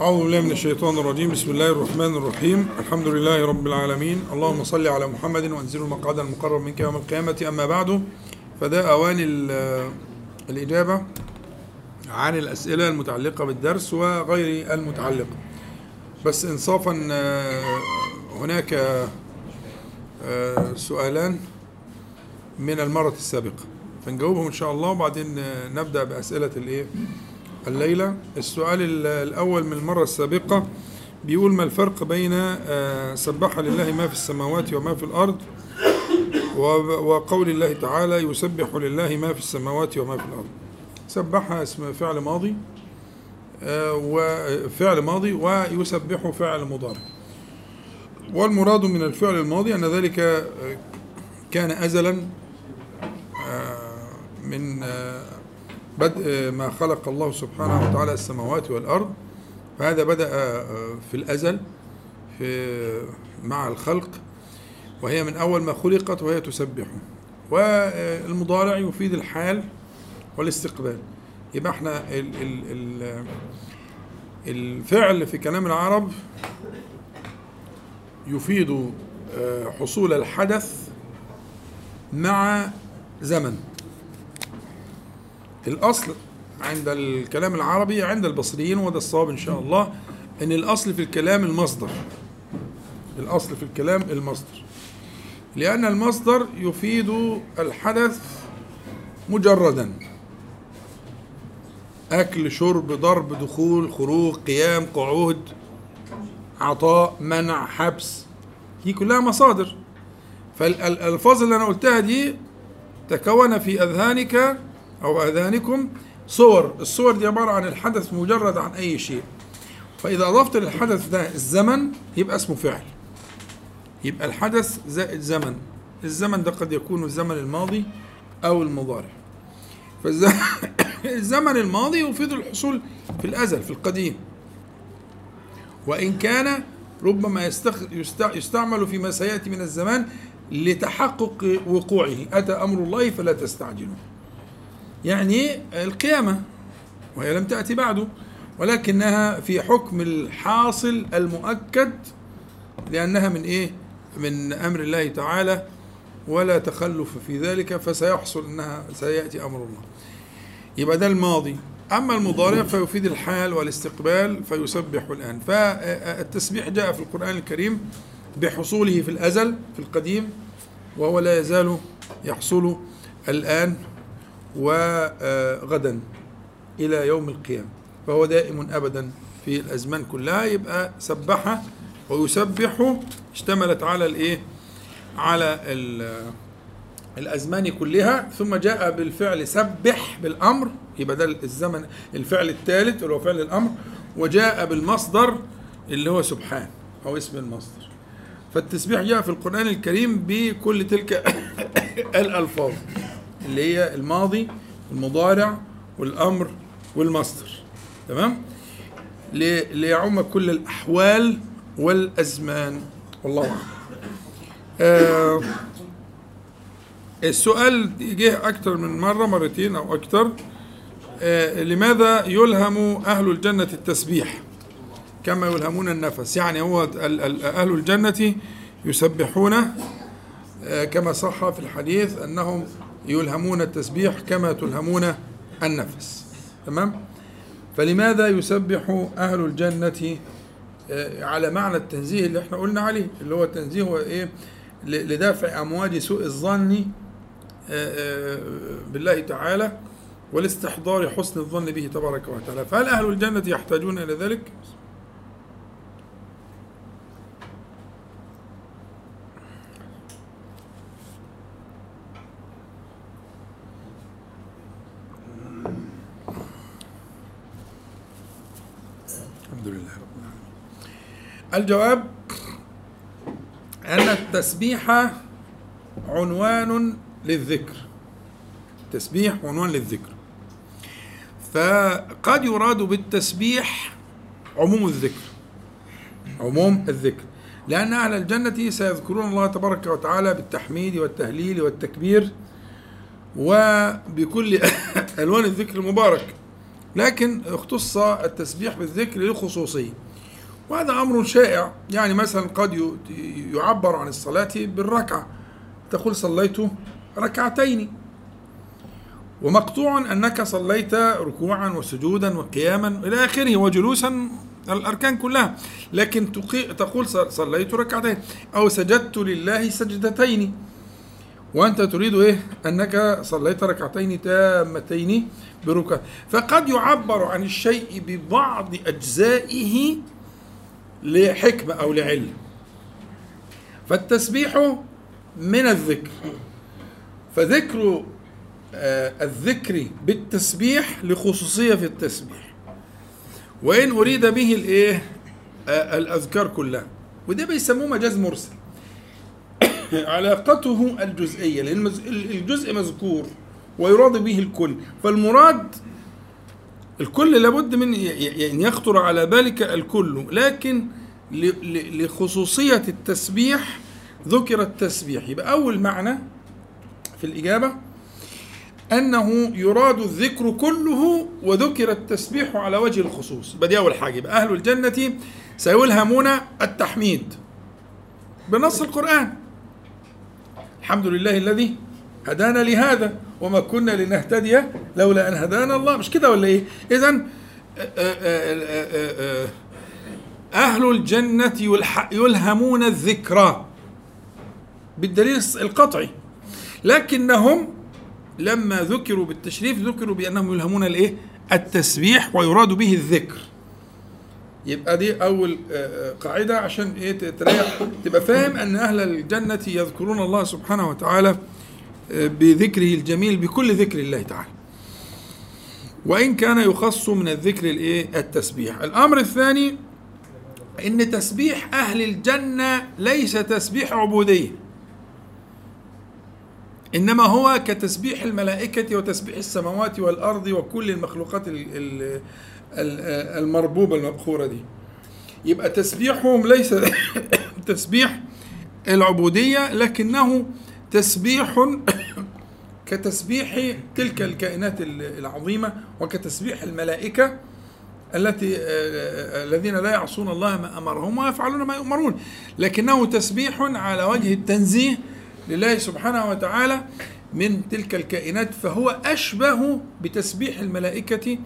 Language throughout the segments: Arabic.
أعوذ بالله من الشيطان الرجيم. بسم الله الرحمن الرحيم. الحمد لله رب العالمين. اللهم صل على محمد وانزل المقعد المقرب منك يوم القيامة. أما بعد فده أوان ال- الإجابة عن الأسئلة المتعلقة بالدرس وغير المتعلقة بس إنصافا آه، هناك آه، سؤالان من المرة السابقة. فنجاوبهم إن شاء الله وبعدين آه، نبدأ بأسئلة الإيه؟ الليلة. السؤال ال- الأول من المرة السابقة بيقول ما الفرق بين آه، سبح لله ما في السماوات وما في الأرض وقول الله تعالى يسبح لله ما في السماوات وما في الأرض. سبح اسم فعل ماضي آه، وفعل ماضي ويسبح فعل مضارع. والمراد من الفعل الماضي أن ذلك آه، كان أزلا من بدء ما خلق الله سبحانه وتعالى السماوات والأرض. فهذا بدأ آه، في الأزل في مع الخلق. وهي من أول ما خلقت وهي تسبح. والمضارع يفيد الحال والاستقبال. يبقى إحنا ال ال ال الفعل في كلام العرب يفيد آه، حصول الحدث مع زمن. الأصل عند الكلام العربي عند البصريين وده الصواب إن شاء الله إن الأصل في الكلام المصدر. الأصل في الكلام المصدر. لأن المصدر يفيد الحدث مجردا. أكل شرب ضرب دخول خروج قيام قعود عطاء منع حبس. دي كلها مصادر. فالألفاظ اللي أنا قلتها دي تكون في أذهانك أو أذهانكم صور. الصور دي عبارة عن الحدث مجرد عن أي شيء. فإذا أضفت للحدث ده الزمن يبقى اسمه فعل. يبقى الحدث زائد زمن. الزمن ده قد يكون الزمن الماضي أو المضارع. فالزمن الماضي يفيد الحصول في الأزل في القديم. وإن كان ربما. يستعمل فيما سيأتي من الزمان لتحقق وقوعه. أتى أمر الله فلا تستعجلوا. يعني القيامة وهي لم تأتي بعد ولكنها في حكم الحاصل المؤكد لأنها من إيه؟ من أمر الله تعالى ولا تخلف في ذلك فسيحصل أنها سيأتي أمر الله. يبقى ده الماضي. أما المضارع فيفيد الحال والاستقبال فيسبح الآن. فالتسبيح جاء في القرآن الكريم بحصوله في الأزل في القديم وهو لا يزال يحصل الآن. وغدا إلى يوم القيامة. فهو دائم أبدا في الأزمان كلها يبقى سبح ويسبح اشتملت على الإيه؟ على ال- الأزمان كلها. ثم جاء بالفعل سبح بالأمر يبقى ده الزمن الفعل الثالث اللي هو فعل الأمر. وجاء بالمصدر اللي هو سبحان أو اسم المصدر. فالتسبيح جاء في القرآن الكريم بكل تلك الألفاظ. اللي هي الماضي والمضارع والأمر والمصدر. تمام؟ لي- ليعم كل الأحوال والأزمان. والله أعلم. آه السؤال جه أكثر من مرة مرتين أو أكثر آه لماذا يلهم أهل الجنة التسبيح؟ كما يلهمون النفس. يعني هو ال- ال- أهل الجنة يسبحون آه، كما صح في الحديث أنهم يلهمون التسبيح كما تلهمون النفس. تمام؟ فلماذا يسبح أهل الجنة آه، على معنى التنزيه اللي إحنا قلنا عليه اللي هو التنزيه هو إيه؟ لدافع أمواج سوء الظن آه، آه، بالله تعالى والاستحضار حسن الظن به تبارك وتعالى. فهل أهل الجنة يحتاجون إلى ذلك؟ الحمد لله رب العالمين الجواب أن التسبيح عنوان للذكر. تسبيح عنوان للذكر. فقد يراد بالتسبيح عموم الذكر عموم الذكر لأن أهل الجنة سيذكرون الله تبارك وتعالى بالتحميد والتهليل والتكبير وبكل ألوان الذكر المبارك. لكن اختص التسبيح بالذكر للخصوصية وهذا أمر شائع. يعني مثلا قد يعبر عن الصلاة بالركعة. تقول صليت ركعتين. ومقطوع أنك صليت ركوعا وسجودا وقياما إلى آخره وجلوسا الأركان كلها. لكن تقول صليت ركعتين. أو سجدت لله سجدتين. وأنت تريد إيه؟ أنك صليت ركعتين تامتين بركع فقد يعبر عن الشيء ببعض أجزائه لحكمة أو لعلة فالتسبيح من الذكر. فذكر آه، الذكر بالتسبيح لخصوصية في التسبيح. وإن أريد به الإيه؟ آه، الأذكار كلها. وده بيسموه مجاز مرسل. علاقته الجزئية لأن الجزء مذكور ويراد به الكل. فالمراد الكل لابد من يعني يخطر على بالك الكل لكن لخصوصية التسبيح ذكر التسبيح. يبقى أول معنى في الإجابة أنه يراد الذكر كله وذكر التسبيح على وجه الخصوص. يبقى دي أول حاجة. يبقى أهل الجنة سيلهمون التحميد بنص القرآن. الحمد لله الذي هدانا لهذا. وما كنا لنهتدي لولا أن هدانا الله. مش كده ولا إيه؟ إذا آه، آه، آه، أهل الجنة يلهمون الذكرى بالدليل القطعي. لكنهم لما ذكروا بالتشريف ذكروا بأنهم يلهمون الإيه؟ التسبيح ويراد به الذكر. يبقى دي أول قاعدة عشان إيه؟ تريح تبقى فاهم أن أهل الجنة يذكرون الله سبحانه وتعالى بذكره الجميل بكل ذكر الله تعالى. وإن كان يخص من الذكر الإيه؟ التسبيح. الأمر الثاني إن تسبيح أهل الجنة ليس تسبيح عبودية. إنما هو كتسبيح الملائكة وتسبيح السماوات والأرض وكل المخلوقات المربوبة المبخورة دي. يبقى تسبيحهم ليس تسبيح العبودية لكنه تسبيح كتسبيح تلك الكائنات العظيمة وكتسبيح الملائكة التي الذين لا يعصون الله ما أمرهم ويفعلون ما يؤمرون. لكنه تسبيح على وجه التنزيه لله سبحانه وتعالى من تلك الكائنات فهو أشبه بتسبيح الملائكة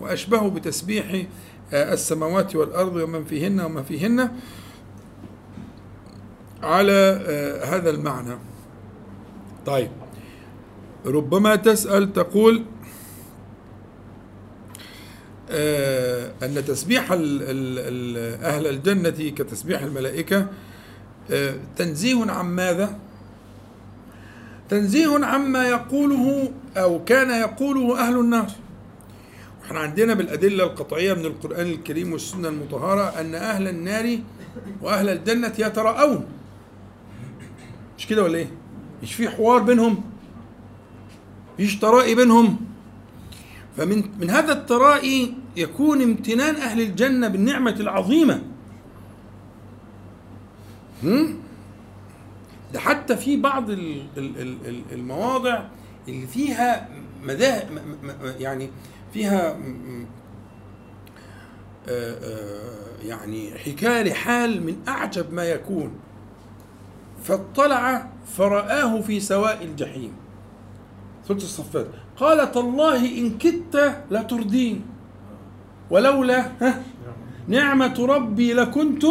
وأشبه بتسبيح السماوات والأرض ومن فيهن وما فيهن على هذا المعنى. طيب ربما تسأل تقول آه، أن تسبيح أهل الجنة كتسبيح الملائكة آه، تنزيه عن ماذا؟ تنزيه عما يقوله أو كان يقوله أهل النار إحنا عندنا بالأدلة القطعية من القرآن الكريم والسنة المطهرة أن أهل النار وأهل الجنة يتراءون مش كده ولا إيه؟ مش في حوار بينهم؟ مفيش ترائي بينهم؟ فمن من هذا الترائي يكون امتنان أهل الجنة بالنعمة العظيمة ده حتى في بعض المواضع اللي فيها مذاهب يعني فيها آه، آه، يعني حكاية لحال من أعجب ما يكون فاطلع فرآه في سواء الجحيم. سورة الصفات. قال تالله إن كدت لتردين. ولولا ها نعمة ربي لكنت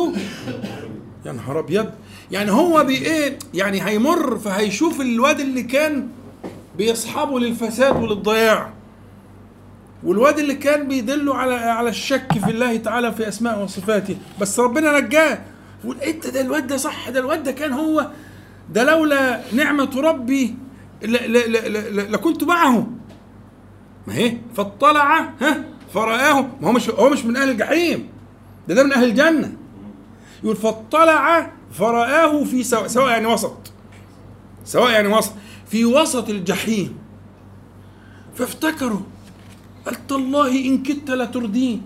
يا نهار أبيض. يعني هو بإيه؟ يعني هيمر فهيشوف الواد اللي كان بيصحبه للفساد وللضياع. والواد اللي كان بيدله على على الشك في الله تعالى في أسماء وصفاته. بس ربنا نجاه. يقول انت ده الواد ده صح ده الواد ده كان هو ده لولا نعمة ربي لكنت معه. ما هي فاطلع ها فرآه. ما هو مش هو مش من أهل الجحيم ده ده من أهل الجنة. يقول فاطلع فرآه في سواء سواء يعني وسط سواء يعني وسط في وسط الجحيم. فافتكروا قال تالله إن كدت لتردين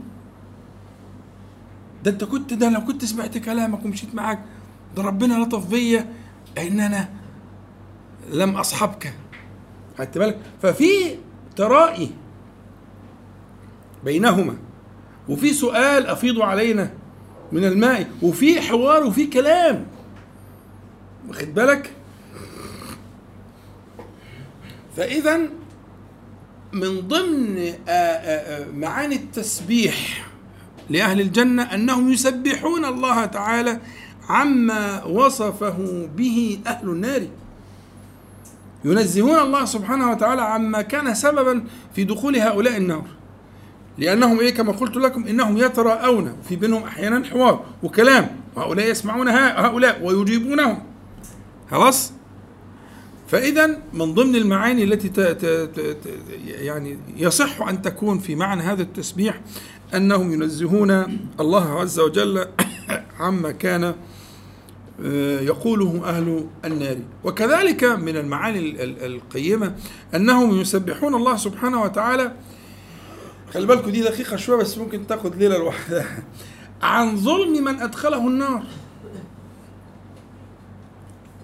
ده انت كنت ده لو كنت سمعت كلامك ومشيت معاك ده ربنا لطف بيا ان أنا لم أصحبك. خدت بالك؟ ففي ترائي بينهما وفي سؤال افيضوا علينا من الماء وفي حوار وفي كلام. واخد بالك؟ فاذا من ضمن معاني التسبيح لأهل الجنة أنهم يسبحون الله تعالى عما وصفه به أهل النار. ينزهون الله سبحانه وتعالى عما كان سببا في دخول هؤلاء النار. لأنهم إيه كما قلت لكم إنهم يتراءون في بينهم أحيانا حوار وكلام وهؤلاء يسمعون هؤلاء ويجيبونهم. خلاص؟ فإذا من ضمن المعاني التي يعني يصح أن تكون في معنى هذا التسبيح أنهم ينزهون الله عز وجل عما كان آه، يقوله أهل النار. وكذلك من المعاني القيمة أنهم يسبحون الله سبحانه وتعالى. خلي بالكم دي دقيقة شوية بس ممكن تاخد ليلة لوحدها. عن ظلم من أدخله النار.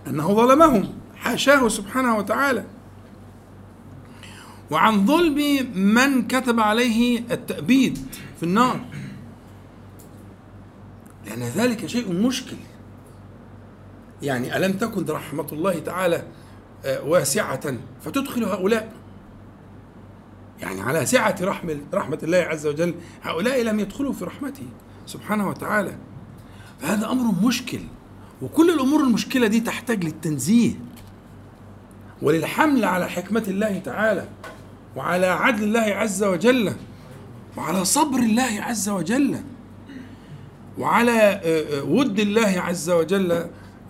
أنه ظلمهم حاشاه سبحانه وتعالى. وعن ظلم من كتب عليه التأبيد في النار. لأن ذلك شيء مشكل. يعني ألم تكن رحمة الله تعالى آه، واسعة فتدخل هؤلاء؟ يعني على سعة رحمة رحمة الله عز وجل هؤلاء لم يدخلوا في رحمته سبحانه وتعالى. فهذا أمر مشكل. وكل الأمور المشكلة دي تحتاج للتنزيه وللحمل على حكمة الله تعالى. وعلى عدل الله عز وجل وعلى صبر الله عز وجل وعلى آه، آه، ود الله عز وجل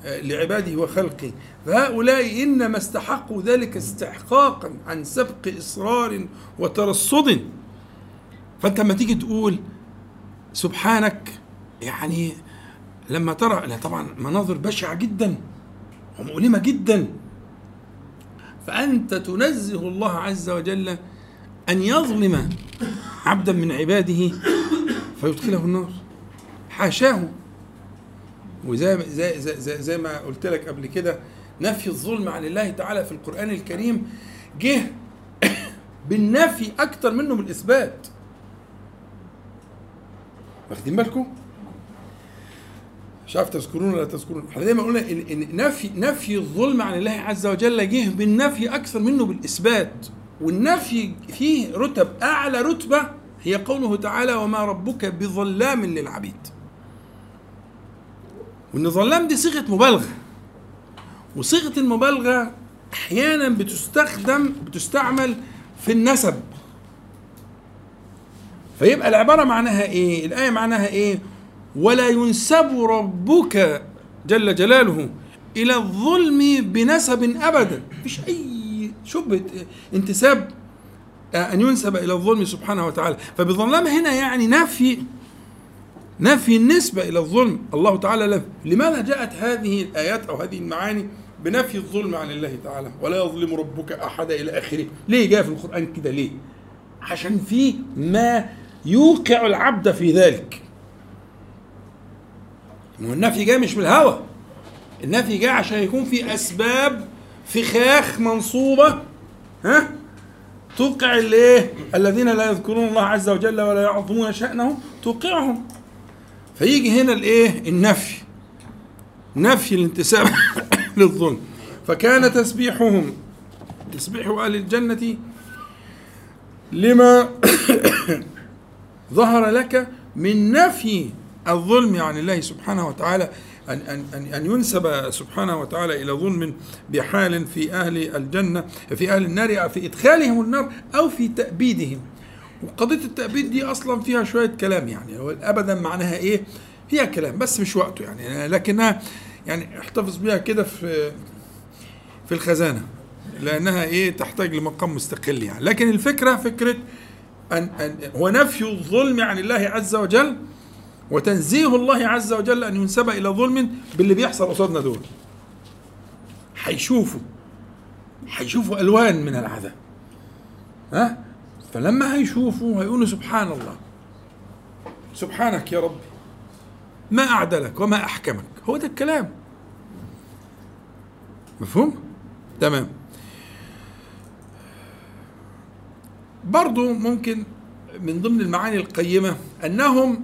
لعباده وخلقه. فهؤلاء إنما استحقوا ذلك استحقاقا عن سبق إصرار وترصد. فأنت لما تيجي تقول سبحانك يعني لما ترى لا طبعا مناظر بشعة جدا ومؤلمة جدا فأنت تنزه الله عز وجل أن يظلم عبدا من عباده فيدخله النار. حاشاه. وزي زي زي, زي, زي ما قلت لك قبل كده نفي الظلم عن الله تعالى في القرآن الكريم جه بالنفي أكتر منه بالإثبات واخدين بالكم؟ مش عارف تذكرون ولا تذكرون. إحنا دايما قلنا إن, إن نفي نفي الظلم عن الله عز وجل جه بالنفي أكثر منه بالإثبات. والنفي فيه رتب أعلى رتبة هي قوله تعالى وما ربك بظلام للعبيد. وإن ظلام دي صيغة مبالغة. وصيغة المبالغة أحيانا بتستخدم بتستعمل في النسب. فيبقى العبارة معناها إيه؟ الآية معناها إيه؟ ولا ينسب ربك جل جلاله إلى الظلم بنسب أبدا. مفيش أي شبهه انتساب أن ينسب إلى الظلم سبحانه وتعالى. فبظلام هنا يعني نفي نفي النسبة إلى الظلم. الله تعالى له. لماذا جاءت هذه الآيات أو هذه المعاني؟ بنفي الظلم عن الله تعالى. ولا يظلم ربك أحد إلى آخره. ليه جاء في القرآن كده ليه؟ عشان في ما يوقع العبد في ذلك. والنفي جاء مش من الهوى النفي جاء عشان يكون في أسباب فخاخ منصوبة ها؟ توقع الايه الذين لا يذكرون الله عز وجل ولا يعظمون شأنه توقعهم. فيجي هنا الإيه؟ النفي. نفي الانتساب للظلم. فكان تسبيحهم تسبيح أهل الجنة لما ظهر لك من نفي الظلم عن الله سبحانه وتعالى أن أن أن ينسب سبحانه وتعالى إلى ظلم بحال في أهل الجنة في أهل النار في إدخالهم النار أو في تأبيدهم. وقضية التأبيد دي أصلا فيها شوية كلام يعني ابدا معناها إيه؟ فيها كلام بس مش وقته يعني لكنها يعني احتفظ بيها كده في في الخزانة لأنها إيه؟ تحتاج لمقام مستقل يعني. لكن الفكرة فكرة ان, أن هو نفي الظلم عن الله عز وجل وتنزيه الله عز وجل أن ينسب إلى ظلم باللي بيحصل قصادنا دول. هيشوفوا هيشوفوا ألوان من العذاب. ها؟ فلما هيشوفوا هيقولوا سبحان الله. سبحانك يا ربي. ما أعدلك وما أحكمك. هو ده الكلام. مفهوم؟ تمام. برضو ممكن من ضمن المعاني القيمة أنهم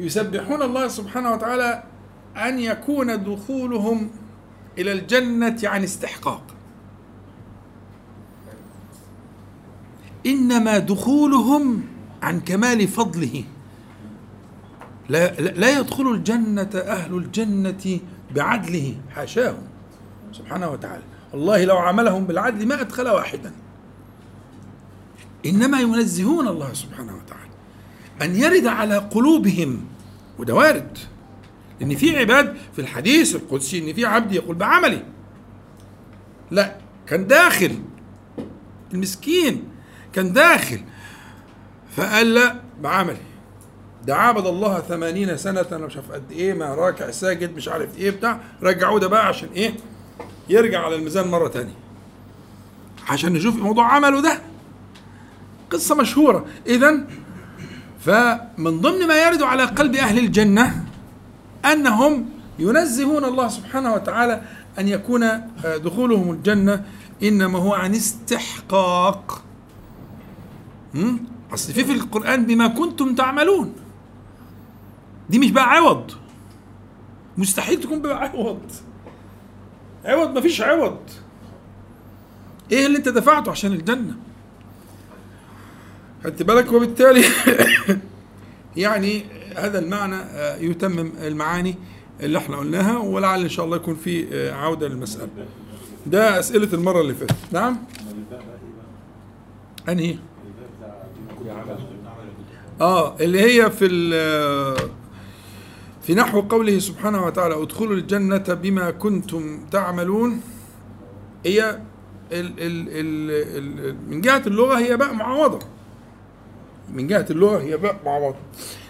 يسبحون الله سبحانه وتعالى أن يكون دخولهم إلى الجنة عن استحقاق. إنما دخولهم عن كمال فضله. لا, لا يدخل الجنة أهل الجنة بعدله حاشاهم سبحانه وتعالى. الله لو عملهم بالعدل ما أدخل واحدا. إنما ينزهون الله سبحانه وتعالى. أن يرد على قلوبهم. وده وارد إن في عباد في الحديث القدسي إن في عبد يقول بعملي. لا كان داخل. المسكين كان داخل. فقال لا بعملي. ده عبد الله ثمانين سنة أنا مش عارف قد إيه ما راكع ساجد مش عارف إيه بتاع. رجعوه ده بقى عشان إيه؟ يرجع على الميزان مرة تانية. عشان نشوف موضوع عمله ده. قصة مشهورة. إذا فمن ضمن ما يرد على قلب أهل الجنة أنهم ينزهون الله سبحانه وتعالى أن يكون دخولهم الجنة إنما هو عن استحقاق. أصل في في القرآن بما كنتم تعملون. دي مش بقى عوض. مستحيل تكون بقى عوض. عوض مفيش عوض. إيه اللي أنت دفعته عشان الجنة؟ خدت بالك وبالتالي يعني هذا المعنى يتمم المعاني اللي إحنا قلناها ولعل إن شاء الله يكون في عودة للمسألة. ده أسئلة المرة اللي فاتت. نعم؟ أنهي؟ آه اللي هي في في نحو قوله سبحانه وتعالى ادخلوا الجنة بما كنتم تعملون هي ال ال ال ال من جهة اللغة هي باء معوضة. من جهة اللغة هي باء معوضة.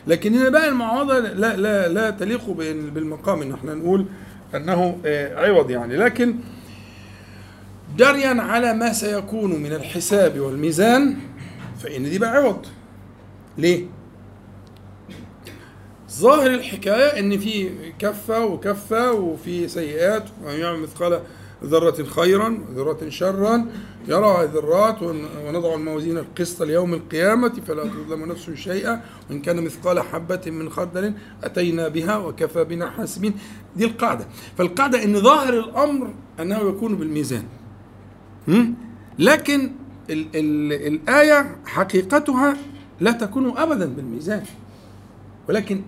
لكن هنا باء المعوضة لا لا لا تليق بالمقام ان إحنا نقول انه عوض يعني. لكن جريا على ما سيكون من الحساب والميزان فإن دي بقى عوض. ليه؟ ظاهر الحكاية إن في كفة وكفة وفي سيئات ومن يعمل مثقال ذرة خيرا وذرة شرا. يرى ذرات ونضع الموازين القسط ليوم القيامة فلا تظلم نفس شيئا. وإن كان مثقال حبة من خردل أتينا بها وكفى بنا حاسبين. دي القاعدة. فالقاعدة إن ظاهر الأمر أنه يكون بالميزان. لكن ال ال الآية حقيقتها لا تكون أبدا بالميزان. ولكن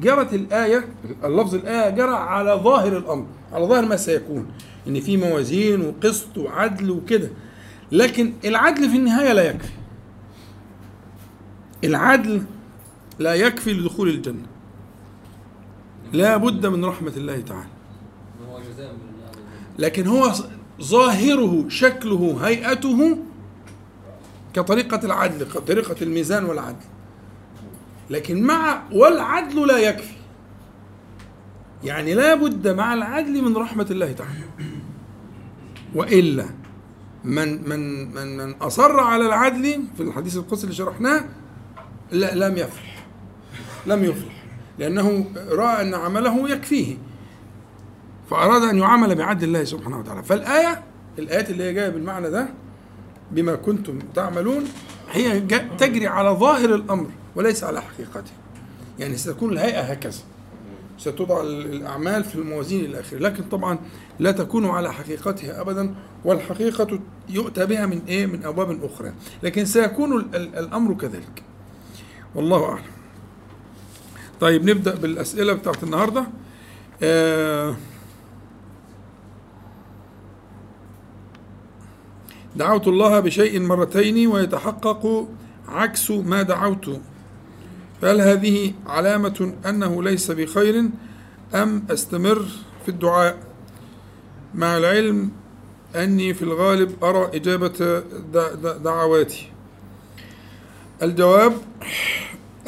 جرت الآية اللفظ الآية جرى على ظاهر الأمر على ظاهر ما سيكون إن في موازين وقسط وعدل وكده. لكن العدل في النهاية لا يكفي. العدل لا يكفي لدخول الجنة. لا بد من رحمة الله تعالى. لكن هو ظاهره شكله هيئته كطريقة العدل كطريقة الميزان والعدل. لكن مع والعدل لا يكفي. يعني لا بد مع العدل من رحمة الله تعالى. وإلا من من من من أصر على العدل في الحديث القدسي اللي شرحناه لا لم يفلح. لم يفلح. لأنه رأى أن عمله يكفيه. فأراد أن يعامل بعدل الله سبحانه وتعالى. فالآية الآيات اللي هي جاية بالمعنى ده بما كنتم تعملون هي تجري على ظاهر الأمر. وليس على حقيقته. يعني ستكون الهيئة هكذا. ستوضع الأعمال في الموازين إلى آخره لكن طبعا لا تكون على حقيقتها أبدا والحقيقة يؤتى بها من إيه؟ من أبواب أخرى. لكن سيكون الأمر كذلك. والله أعلم. طيب نبدأ بالأسئلة بتاعت النهاردة. آه دعوت الله بشيء مرتين ويتحقق عكس ما دعوت فهل هذه علامة أنه ليس بخير أم أستمر في الدعاء؟ مع العلم أني في الغالب أرى إجابة دعواتي. الجواب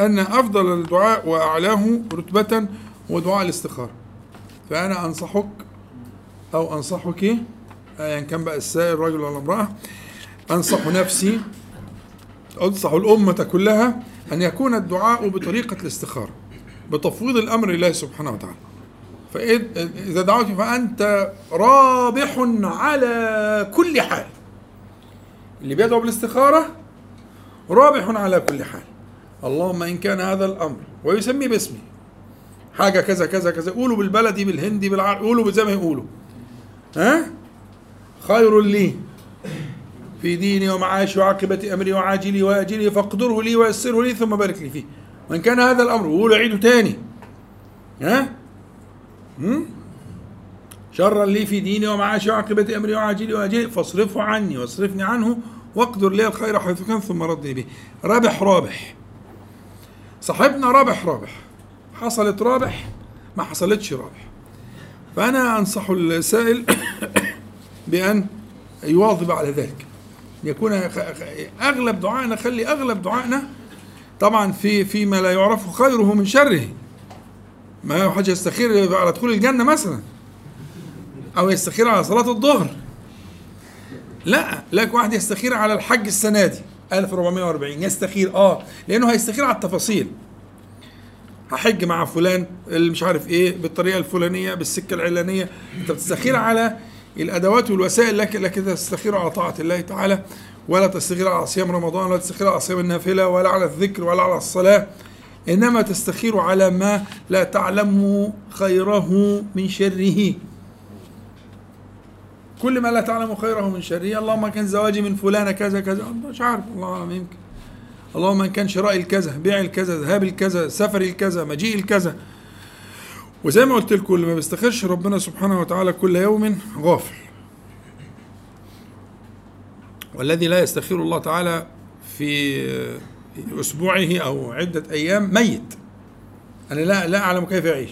أن أفضل الدعاء وأعلاه رتبة هو دعاء الاستخارة. فأنا أنصحك أو أنصحك أيا كان بقى السائل رجل ولا امرأة أنصح نفسي أنصح الأمة كلها أن يكون الدعاء بطريقة الاستخارة بتفويض الأمر لله سبحانه وتعالى. فإذا دعوت فأنت رابح على كل حال. اللي بيدعو بالاستخارة رابح على كل حال. اللهم إن كان هذا الأمر ويسمي باسمه. حاجة كذا كذا كذا قولوا بالبلدي بالهندي بالعربي قولوا زي ما يقولوا ها؟ خير لي. في ديني ومعاشي وعاقبة أمري وعاجلي وآجلي فاقدره لي ويسره لي ثم بارك لي فيه. وإن كان هذا الأمر وقولوا عيدوا تاني ها؟ هم؟ شرا لي في ديني ومعاشي وعاقبة أمري وعاجلي وآجلي فاصرفه عني واصرفني عنه واقدر لي الخير حيث كان ثم ردني به. رابح رابح. صاحبنا رابح رابح. حصلت رابح ما حصلتش رابح. فأنا أنصح السائل بأن يواظب على ذلك. يكون أغلب دعائنا خلي أغلب دعائنا طبعا في فيما لا يعرف خيره من شره. ما حاجة يستخير على دخول الجنة مثلا أو يستخير على صلاة الظهر. لا لك واحد يستخير على الحج السنة دي 1440 يستخير آه لأنه هيستخير على التفاصيل. هحج مع فلان اللي مش عارف إيه بالطريقة الفلانية بالسكة العلانية. أنت بتستخير على الأدوات والوسائل لكن لكن تستخير على طاعة الله تعالى ولا تستخير على صيام رمضان ولا تستخير على صيام النافلة ولا على الذكر ولا على الصلاة. إنما تستخير على ما لا تعلم خيره من شره. كل ما لا تعلم خيره من شره اللهم كان زواجي من فلانه كذا كذا. مش عارف الله اعلم يمكن. اللهم ان كان شراء الكذا بيع الكذا ذهاب الكذا سفر الكذا مجيء الكذا. وزي ما قلت لكم اللي ما بيستخرش ربنا سبحانه وتعالى كل يوم غافل. والذي لا يستخير الله تعالى في أسبوعه أو عدة أيام ميت. أنا لا لا أعلم كيف يعيش.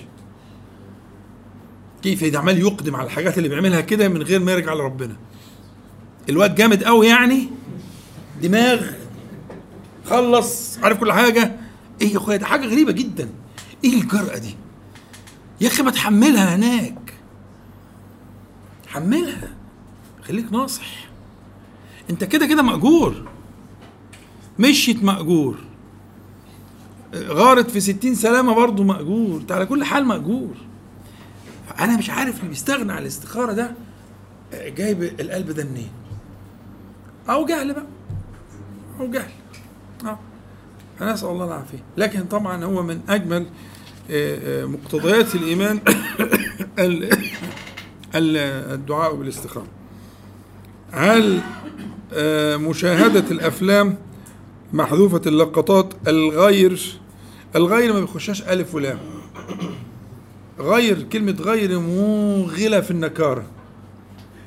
كيف عمال يقدم على الحاجات اللي بيعملها كده من غير ما يرجع لربنا. الواد جامد قوي يعني. دماغ خلص عارف كل حاجة. إيه يا أخويا؟ ده حاجة غريبة جدا. إيه الجرأة دي؟ يا أخي ما تحملها هناك. حملها. خليك ناصح. أنت كده كده مأجور. مشيت مأجور. غارت في ستين سلامة برضه مأجور. أنت على كل حال مأجور. أنا مش عارف اللي بيستغنى عن الاستخارة ده جايب القلب ده منين؟ أو جهل بقى. أو جهل. آه. نسأل الله العافية. لكن طبعا هو من أجمل مقتضيات الإيمان الدعاء بالاستخارة هل مشاهدة الأفلام محذوفة اللقطات؟ الغير الغير ما بيخشاش ألف ولام. غير كلمة غير موغلة في النكارة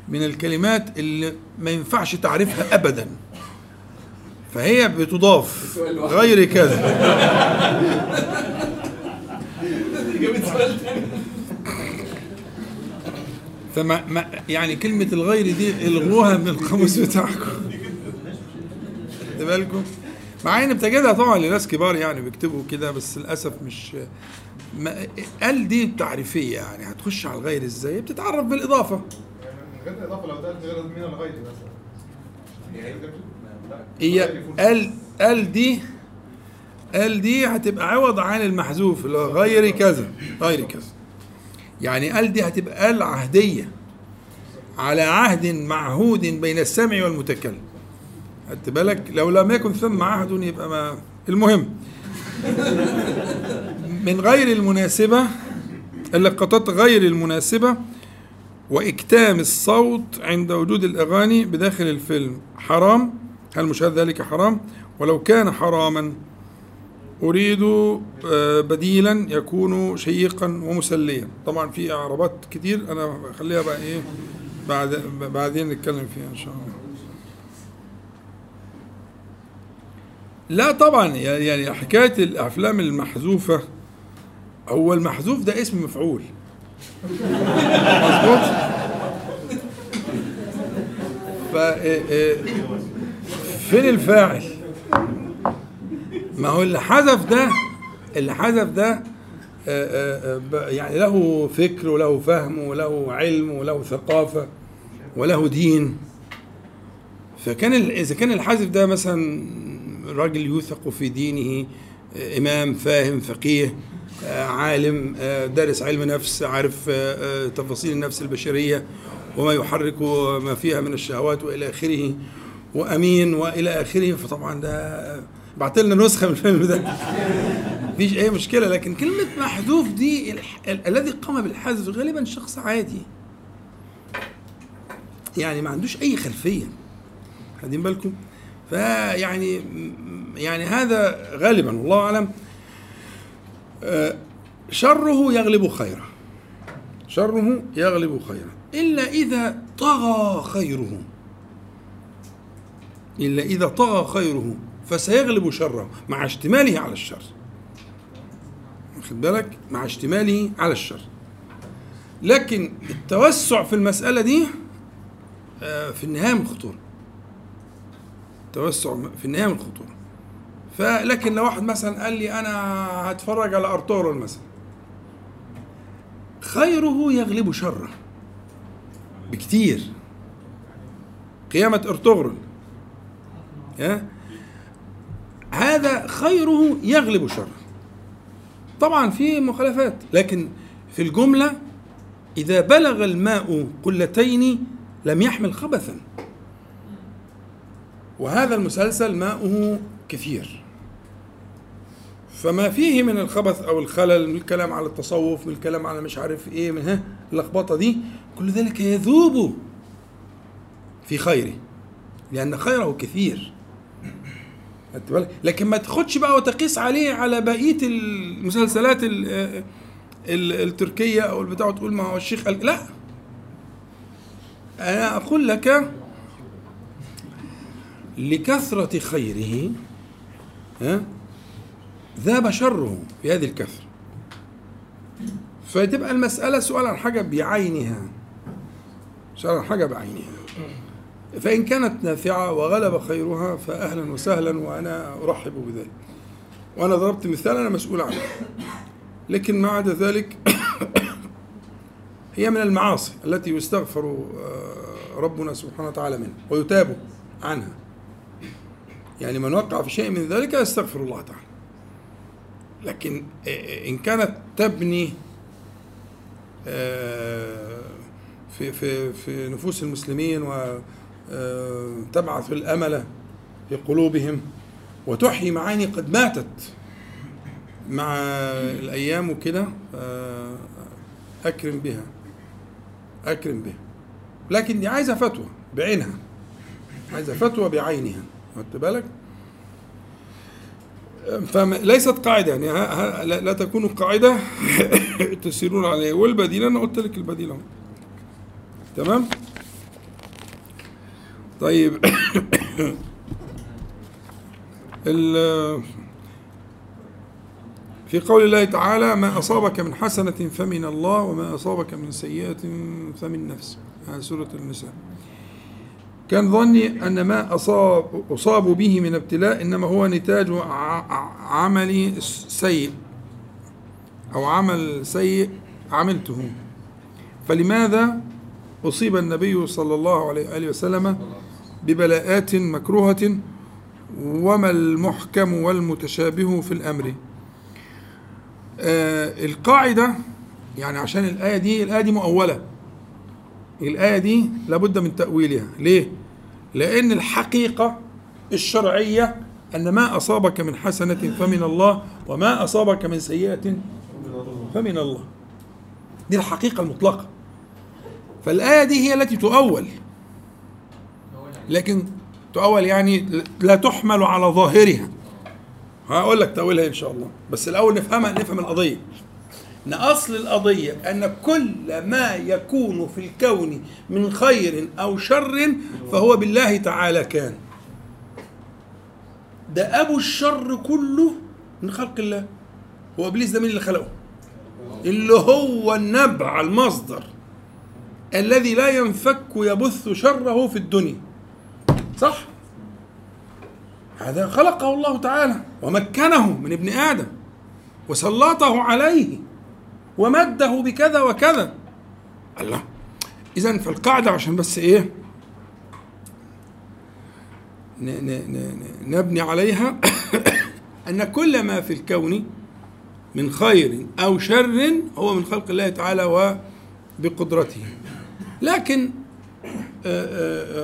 من الكلمات اللي ما ينفعش تعرفها أبدا. فهي بتضاف غير كذا. فما ما يعني كلمة الغير دي الغوها من القاموس بتاعكم بالكم مع ان بتجدها طبعا لناس كبار يعني بيكتبوا كده بس للاسف مش ما قال دي تعريفيه يعني هتخش على الغير إزاي بتتعرف بالاضافه غير الاضافه لو ده غير من الغير مثلا هي ال ال دي ال دي هتبقى عوض عن المحذوف اللي هو غير كذا غير كذا. يعني ال دي هتبقى ال عهديه على عهد معهود بين السامع والمتكلم. خدت بالك؟ لو لم يكن ثم عهد يبقى ما المهم. من غير المناسبة اللقطات غير المناسبة وإكتام الصوت عند وجود الأغاني بداخل الفيلم. حرام؟ هل مشاهد ذلك حرام؟ ولو كان حراما أريد بديلا يكون شيقا ومسليا. طبعا في إعرابات كتير أنا خليها بقى إيه بعد بعدين نتكلم فيها إن شاء الله. لا طبعا يعني حكاية الأفلام المحذوفة هو المحذوف ده اسم مفعول. مظبوط؟ ف فين الفاعل؟ ما هو اللي حذف ده اللي حذف ده يعني له فكر وله فهم وله علم وله ثقافة وله دين. فكان إذا كان الحذف ده مثلا راجل يوثق في دينه إمام فاهم فقيه عالم دارس علم نفس عارف تفاصيل النفس البشرية وما يحرك ما فيها من الشهوات وإلى آخره وأمين وإلى آخره فطبعا ده بعت لنا نسخة من الفيلم ده. مفيش أي مشكلة لكن كلمة محذوف دي. ال... الذي قام بالحذف غالبا شخص عادي. يعني ما عندوش أي خلفية. خدين بالكم؟ فيعني يعني هذا غالبا والله أعلم. آه، شره يغلب خيره. شره يغلب خيره. إلا إذا طغى خيره. إلا إذا طغى خيره. فسيغلب شره مع اشتماله على الشر. واخد بالك؟ مع اشتماله على الشر. لكن التوسع في المسألة دي آه، في النهاية من الخطورة توسع في النهاية من الخطورة فلكن لو واحد مثلا قال لي أنا هتفرج على أرطغرل مثلا خيره يغلب شره بكتير. قيامة أرطغرل. ها؟ هذا خيره يغلب شره طبعا في مخالفات لكن في الجملة إذا بلغ الماء قلتين لم يحمل خبثا. وهذا المسلسل ماؤه كثير. فما فيه من الخبث أو الخلل من الكلام على التصوف من الكلام على مش عارف إيه من ها اللخبطة دي كل ذلك يذوب في خيره لأن خيره كثير؟ لكن ما تاخدش بقى وتقيس عليه على بقية المسلسلات ال- ال- التركية أو البتاع وتقول ما هو الشيخ قال لا. أنا أقول لك لكثرة خيره ها ذاب شره في هذه الكثرة. فتبقى المسألة سؤال عن حاجة بعينها. سؤال عن حاجة بعينها. فإن كانت نافعة وغلب خيرها فأهلا وسهلا وأنا أرحب بذلك. وأنا ضربت مثال أنا مسؤول عنه. لكن ما عدا ذلك هي من المعاصي التي يستغفر آه، ربنا سبحانه وتعالى منها ويتاب عنها. يعني من وقع في شيء من ذلك يستغفر الله تعالى. لكن آه، إن كانت تبني آه، في في في نفوس المسلمين وتبعث الأمل في قلوبهم وتحيي معاني قد ماتت مع الأيام وكده آه، أكرم بها أكرم بها. لكن دي عايزة فتوى بعينها عايزة فتوى بعينها خدت بالك؟ فليست قاعدة يعني لا تكون قاعدة تسيرون عليها. والبديل أنا قلت لك البديل تمام؟ طيب. في قول الله تعالى ما أصابك من حسنة فمن الله وما أصابك من سيئة فمن نفسك هذه سورة النساء. كان ظني أن ما أصاب أصابوا به من ابتلاء إنما هو نتاج عملي سيء أو عمل سيء عملته. فلماذا أصيب النبي صلى الله عليه وآله وسلم ببلاءات مكروهة وما المحكم والمتشابه في الأمر. آه القاعدة يعني عشان الآية دي الآية دي مؤولة. الآية دي لابد من تأويلها. ليه؟ لأن الحقيقة الشرعية أن ما أصابك من حسنة فمن الله وما أصابك من سيئة فمن الله. دي الحقيقة المطلقة. فالآية دي هي التي تؤول. لكن تؤول يعني لا تحمل على ظاهرها. هقول لك تأويلها إن شاء الله. بس الأول نفهمها نفهم القضية. أن أصل القضية أن كل ما يكون في الكون من خير أو شر فهو بالله تعالى كان. ده أبو الشر كله من خلق الله. هو إبليس ده مين اللي خلقه؟ اللي هو النبع المصدر. الذي لا ينفك يبث شره في الدنيا. صح؟ هذا خلقه الله تعالى ومكنه من ابن آدم وسلطه عليه ومده بكذا وكذا. الله. إذا فالقاعدة عشان بس ن- نبني عليها أن كل ما في الكون من خير أو شر هو من خلق الله تعالى وبقدرته. لكن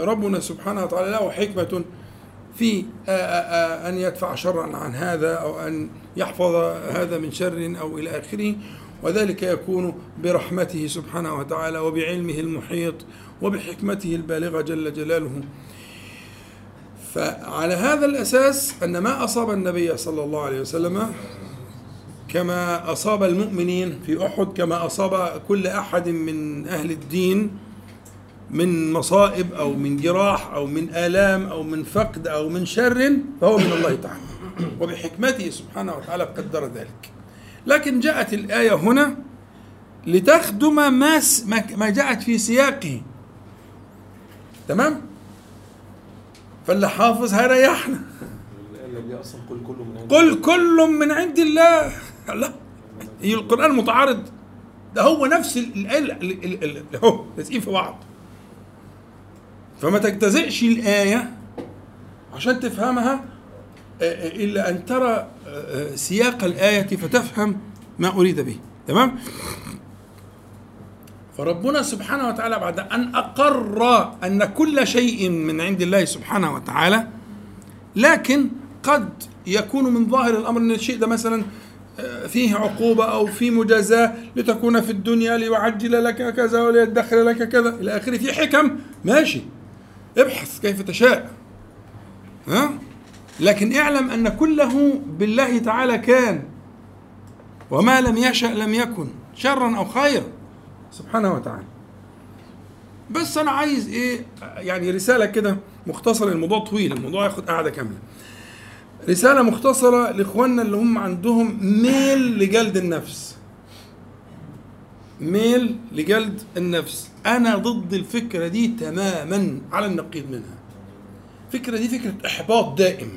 ربنا سبحانه وتعالى له حكمة في آه، آه، آه، أن يدفع شرا عن هذا أو أن يحفظ هذا من شر أو إلى آخره. وذلك يكون برحمته سبحانه وتعالى وبعلمه المحيط وبحكمته البالغة جل جلاله. فعلى هذا الأساس أن ما أصاب النبي صلى الله عليه وسلم كما أصاب المؤمنين في أحد كما أصاب كل أحد من أهل الدين من مصائب أو من جراح أو من آلام أو من فقد أو من شر فهو من الله تعالى. وبحكمته سبحانه وتعالى قدر ذلك. لكن جاءت الآية هنا لتخدم ما ما جاءت في سياقه. تمام؟ فاللي حافظ هيريحنا اللي قل كل من عند الله. لا القرآن متعارض. ده هو نفس ال- الآية ال- ال- ال- ال- اهو لازقين في بعض. فما تجتزئش الآية عشان تفهمها آه، آه، إلا أن ترى آه، سياق الآية فتفهم ما أريد به. تمام؟ فربنا سبحانه وتعالى بعد أن أقر أن كل شيء من عند الله سبحانه وتعالى لكن قد يكون من ظاهر الأمر أن الشيء ده مثلا فيه عقوبة أو في مجازاة لتكون في الدنيا ليعجل لك كذا وليدخر لك كذا إلى آخره في حكم. ماشي. ابحث كيف تشاء. ها؟ لكن اعلم أن كله بالله تعالى كان. وما لم يشأ لم يكن. شرا أو خيرا. سبحانه وتعالى. بس أنا عايز إيه؟ يعني رسالة كده مختصرة. الموضوع طويل. الموضوع ياخد قعدة كاملة. رسالة مختصرة لإخواننا اللي هم عندهم ميل لجلد النفس. ميل لجلد النفس. أنا ضد الفكرة دي تماما على النقيض منها. الفكرة دي فكرة إحباط دائم.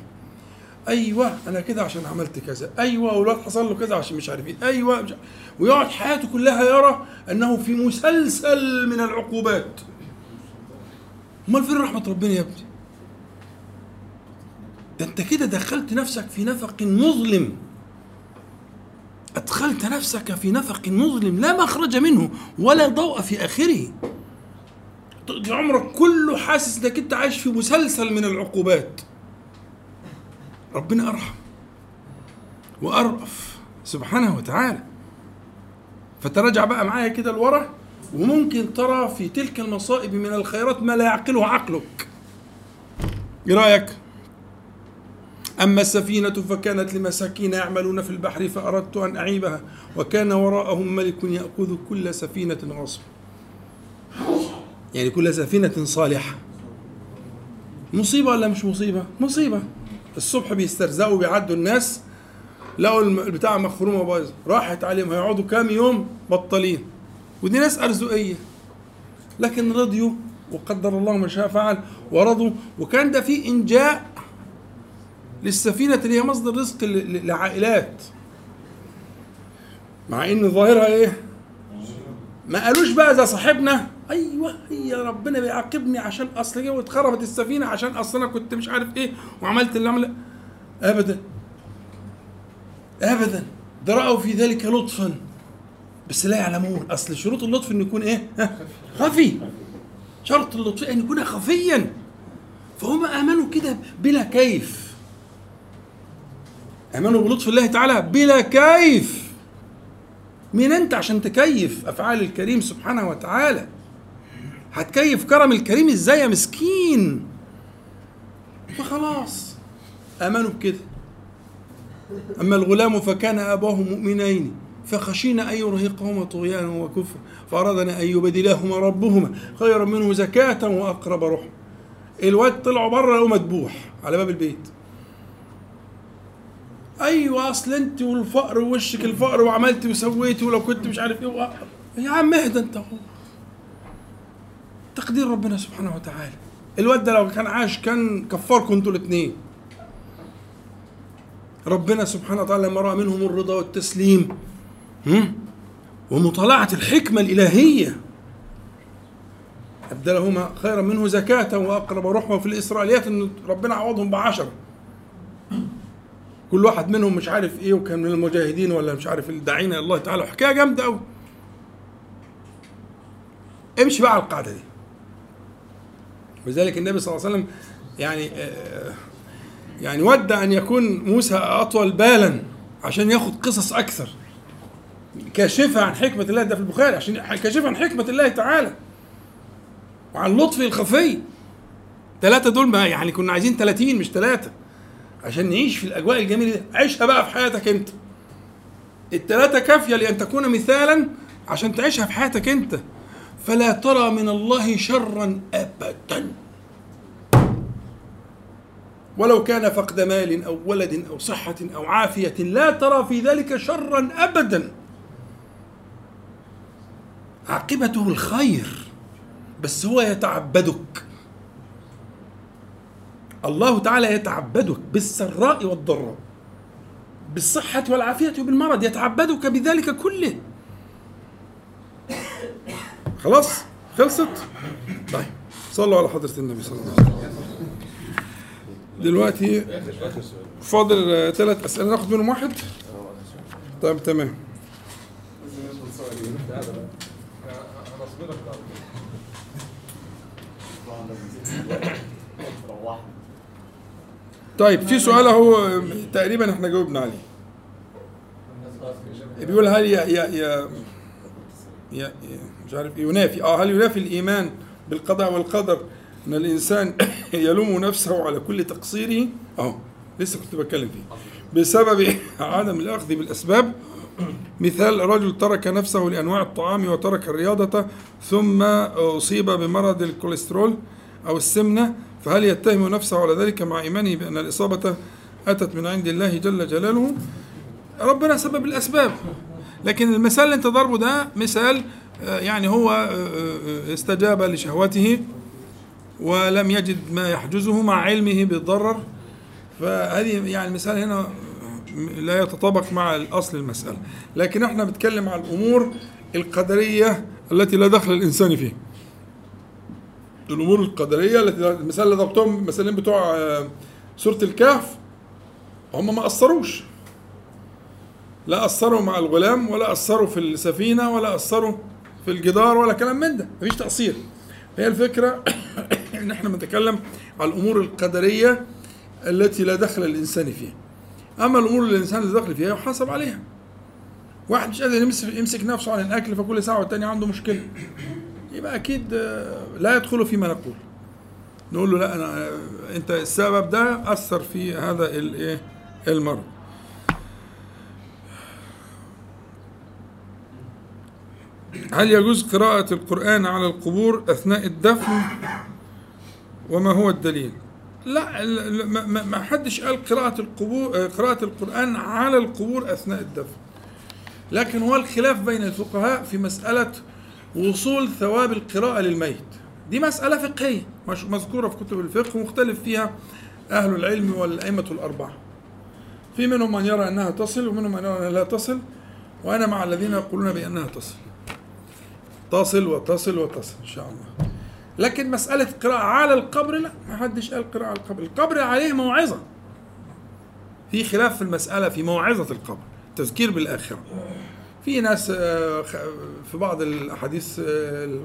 أيوه أنا كده عشان عملت كذا. أيوه والواد حصل له كذا عشان مش عارف إيه. أيوه مش ويقعد حياته كلها يرى إنه في مسلسل من العقوبات. أمال فين رحمة ربنا يا ابني؟ ده أنت كده دخلت نفسك في نفق مظلم. أدخلت نفسك في نفق مظلم لا مخرج منه ولا ضوء في آخره. تقضي عمرك كله حاسس إنك أنت عايش في مسلسل من العقوبات. ربنا أرحم وأرأف سبحانه وتعالى. فتراجع بقى معايا كده لورا وممكن ترى في تلك المصائب من الخيرات ما لا يعقله عقلك. إيه رأيك؟ أما السفينة فكانت لمساكين يعملون في البحر فأردت أن أعيبها وكان وراءهم ملك يأخذ كل سفينة غصب. يعني كل سفينة صالحة. مصيبة ولا مش مصيبة؟ مصيبة. الصبح بيسترزقوا بيعدوا الناس لقوا البتاع مخرومة بايظة. راحت عليهم هيقعدوا كام يوم بطالين ودي ناس أرزقية. لكن رضيوا وقدر الله ما شاء فعل ورضوا. وكان ده فيه إنجاء للسفينة اللي هي مصدر رزق لعائلات. مع إن ظاهرها إيه؟ ما قالوش بقى زي صاحبنا. أيوه هي ربنا بيعاقبني عشان أصل جه واتخربت السفينة عشان أصل أنا كنت مش عارف إيه وعملت اللي عمله ابدا. ابدا. ده راوا في ذلك لطفا. بس لا يعلمون. أصل شروط اللطف انه يكون إيه؟ خفي. شرط اللطف إن يكون خفيا. فهم آمنوا كده بلا كيف. امنوا بلطف الله تعالى بلا كيف. مين أنت عشان تكيف أفعال الكريم سبحانه وتعالى؟ هتكيف كرم الكريم إزاي يا مسكين؟ فخلاص. آمنوا بكده. أما الغلام فكان أباه مؤمنين فخشينا أن يرهقهما طغيانا وكفرا فأرادنا أن يبدلهما ربهما خيرا منه زكاة وأقرب رحمه الواد طلعوا بره لقوا مذبوح على باب البيت. أيوه أصل أنت والفقر ووشك الفقر وعملت وسويتي ولو كنت مش عارف إيه. يا عم اهدى أنت هو تقدير ربنا سبحانه وتعالى الواد ده لو كان عاش كان كفاركم أنتوا الاثنين ربنا سبحانه وتعالى لما رأى منهم الرضا والتسليم؟ ومطالعة الحكمة الإلهية أبدلهما خيرا منه زكاة وأقرب رحمة في الإسرائيليات إن ربنا عوضهم بعشرة كل واحد منهم مش عارف إيه وكان من المجاهدين ولا مش عارف الداعين إلى الله تعالى. حكاية جامدة قوي امشي بقى على القاعدة دي. ولذلك النبي صلى الله عليه وسلم يعني آه، يعني ود أن يكون موسى أطول بالا عشان ياخد قصص أكثر. كاشفه عن حكمة الله ده في البخاري عشان كاشفه عن حكمة الله تعالى. وعن لطفه الخفي. ثلاثة دول ما يعني كنا عايزين 30 مش ثلاثة عشان نعيش في الأجواء الجميلة دي. عيشها بقى في حياتك أنت. الثلاثة كافية لأن تكون مثالا عشان تعيشها في حياتك أنت. فلا ترى من الله شرا أبدا. ولو كان فقد مال أو ولد أو صحة أو عافية لا ترى في ذلك شرا أبدا. عاقبته الخير بس هو يتعبدك. الله تعالى يتعبدك بالسراء والضراء بالصحة والعافية وبالمرض يتعبدك بذلك كله. خلاص؟ خلصت؟ طيب صلوا على حضرة النبي صلى الله عليه وسلم. دلوقتي فاضل ثلاث أسئلة. ناخد منهم واحد؟ طيب تمام. طيب في سؤال هو تقريبا إحنا جاوبنا عليه. بيقول هل يا يا يا يا مش عارف ينافي. آه هل ينافي الإيمان بالقضاء والقدر أن الإنسان يلوم نفسه على كل تقصيره؟ آه لسه كنت بتكلم فيه. بسبب عدم الأخذ بالأسباب مثال رجل ترك نفسه لأنواع الطعام وترك الرياضة ثم أصيب بمرض الكوليسترول أو السمنة فهل يتهم نفسه على ذلك مع إيمانه بأن الإصابة أتت من عند الله جل جلاله؟ ربنا سبب الأسباب. لكن المثال اللي انت ضربه ده مثال آه، يعني هو آه، آه، استجاب لشهوته ولم يجد ما يحجزه مع علمه بالضرر. فهذه يعني المثال هنا لا يتطابق مع الأصل المساله لكن إحنا بنتكلم عن الأمور القدرية التي لا دخل الإنسان فيها. الأمور القدرية التي المثال اللي ضربتهم المثالين بتوع آه، سورة الكهف هم ما قصروش لا قصروا مع الغلام ولا قصروا في السفينة ولا قصروا في الجدار ولا كلام من ده. مفيش تقصير هي الفكرة إن إحنا بنتكلم على الأمور القدرية التي لا دخل الإنسان فيها. أما الأمور اللي الإنسان اللي دخل فيها يحاسب عليها. واحد مش قادر يمسك, نفسه عن الأكل فكل ساعة والتانية عنده مشكلة. يبقى أكيد آه، لا يدخل فيما نقول نقول له لا أنا آه، أنت السبب ده أثر في هذا الايه المرض هل يجوز قراءة القرآن على القبور أثناء الدفن وما هو الدليل؟ لا ما حدش قال قراءة القبور آه، قراءة القرآن على القبور أثناء الدفن. لكن هو الخلاف بين الفقهاء في مسألة وصول ثواب القراءة للميت. دي مسألة فقهية مذكورة في كتب الفقه ومختلف فيها أهل العلم والأئمة الأربعة. في منهم من يرى أنها تصل ومنهم من يرى أنها لا تصل وأنا مع الذين يقولون بأنها تصل. تصل وتصل وتصل إن شاء الله. لكن مسألة قراءة على القبر لا ما حدش قال قراءة على القبر القبر عليه موعظة في خلاف في المسألة في موعظة القبر تذكير بالآخرة في ناس آه، في بعض الأحاديث آه،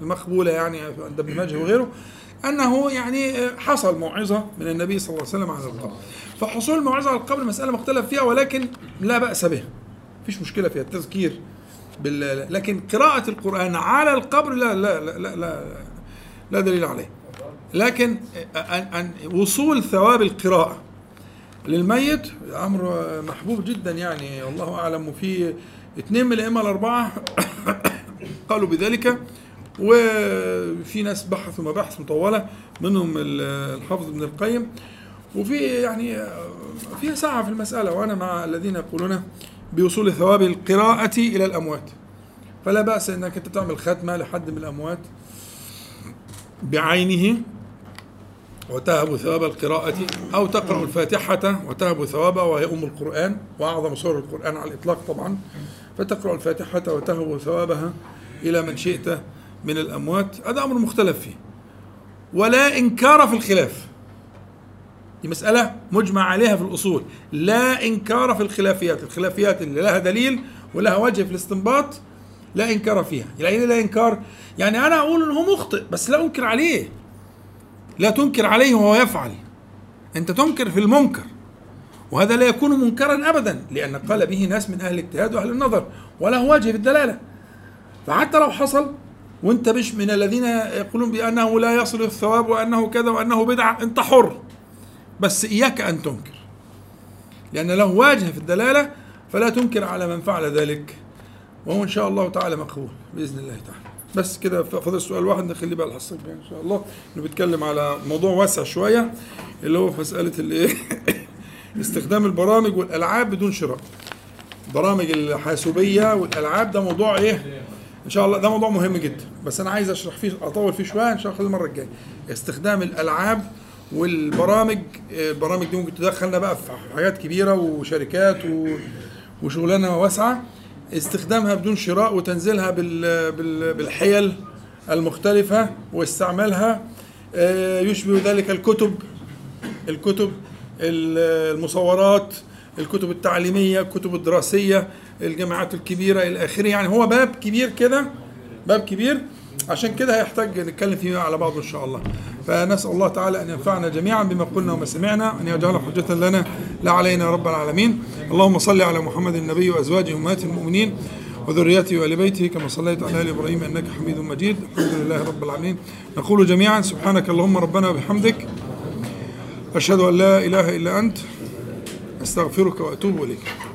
المقبولة يعني عند ابن ماجه وغيره أنه يعني آه، حصل موعظة من النبي صلى الله عليه وسلم على القبر. فحصول الموعظة على القبر مسألة مختلف فيها ولكن لا بأس بها. فيش مشكلة فيها. التذكير بال لكن قراءة القرآن على القبر لا لا لا لا, لا, لا دليل عليه. لكن أن أن وصول ثواب القراءة للميت أمر محبوب جدا يعني والله أعلم وفي اثنين من الأئمة الأربعة قالوا بذلك وفي ناس بحثوا مباحث مطولة منهم الحافظ ابن القيم وفي يعني فيها سعة في المسألة وأنا مع الذين يقولون بوصول ثواب القراءة إلى الأموات. فلا بأس أنك أنت تعمل ختمة لحد من الأموات بعينه. وتهب ثواب القراءة أو تقرأ الفاتحة وتهب ثوابها وهي أم القرآن وأعظم سور القرآن على الإطلاق طبعا. فتقرأ الفاتحة وتهب ثوابها إلى من شئت من الأموات. هذا أمر مختلف فيه. ولا إنكار في الخلاف. دي مسألة مجمع عليها في الأصول. لا إنكار في الخلافيات. الخلافيات اللي لها دليل ولها وجه في الاستنباط لا إنكار فيها. يعني إيه لا إنكار؟ يعني أنا أقول إن هو مخطئ بس لا أنكر عليه. لا تنكر عليه وهو يفعل. أنت تنكر في المنكر. وهذا لا يكون منكرا ابدا لأن قال به ناس من أهل الاجتهاد وأهل النظر وله وجه في الدلالة. فحتى لو حصل وانت مش من الذين يقولون بأنه لا يصل الثواب وأنه كذا وأنه بدعة أنت حر. بس إياك أن تنكر. لأن له واجه في الدلالة فلا تنكر على من فعل ذلك. وهو إن شاء الله تعالى مقبول بإذن الله تعالى. بس كده فاضل سؤال واحد نخليه بقى الجايه إن شاء الله. إنه بيتكلم على موضوع واسع شوية اللي هو في مساله الايه استخدام البرامج والألعاب بدون شراء. برامج الحاسوبية والألعاب ده موضوع إيه؟ إن شاء الله ده موضوع مهم جدا. بس أنا عايز أشرح فيه أطول فيه شوية إن شاء الله المرة الجاية. استخدام الألعاب والبرامج البرامج دي ممكن تدخلنا بقى في حاجات كبيرة وشركات. وشغلانة واسعة. استخدامها بدون شراء وتنزيلها بال... بال... بالحيل المختلفة واستعمالها آه، يشبه ذلك الكتب الكتب المصورات الكتب التعليمية الكتب الدراسية الجامعات الكبيرة إلى آخره. يعني هو باب كبير كده باب كبير. عشان كده هيحتاج نتكلم فيه على بعضه إن شاء الله. فنسأل الله تعالى أن ينفعنا جميعا بما قلنا وما سمعنا أن يجعله حجة لنا لا علينا رب العالمين. اللهم صل على محمد النبي وأزواجه أمهات المؤمنين وذريته وآل بيته كما صليت على آل إبراهيم إنك حميد مجيد. الحمد لله رب العالمين. نقول جميعا سبحانك اللهم ربنا وبحمدك أشهد أن لا إله إلا أنت أستغفرك وأتوب إليك.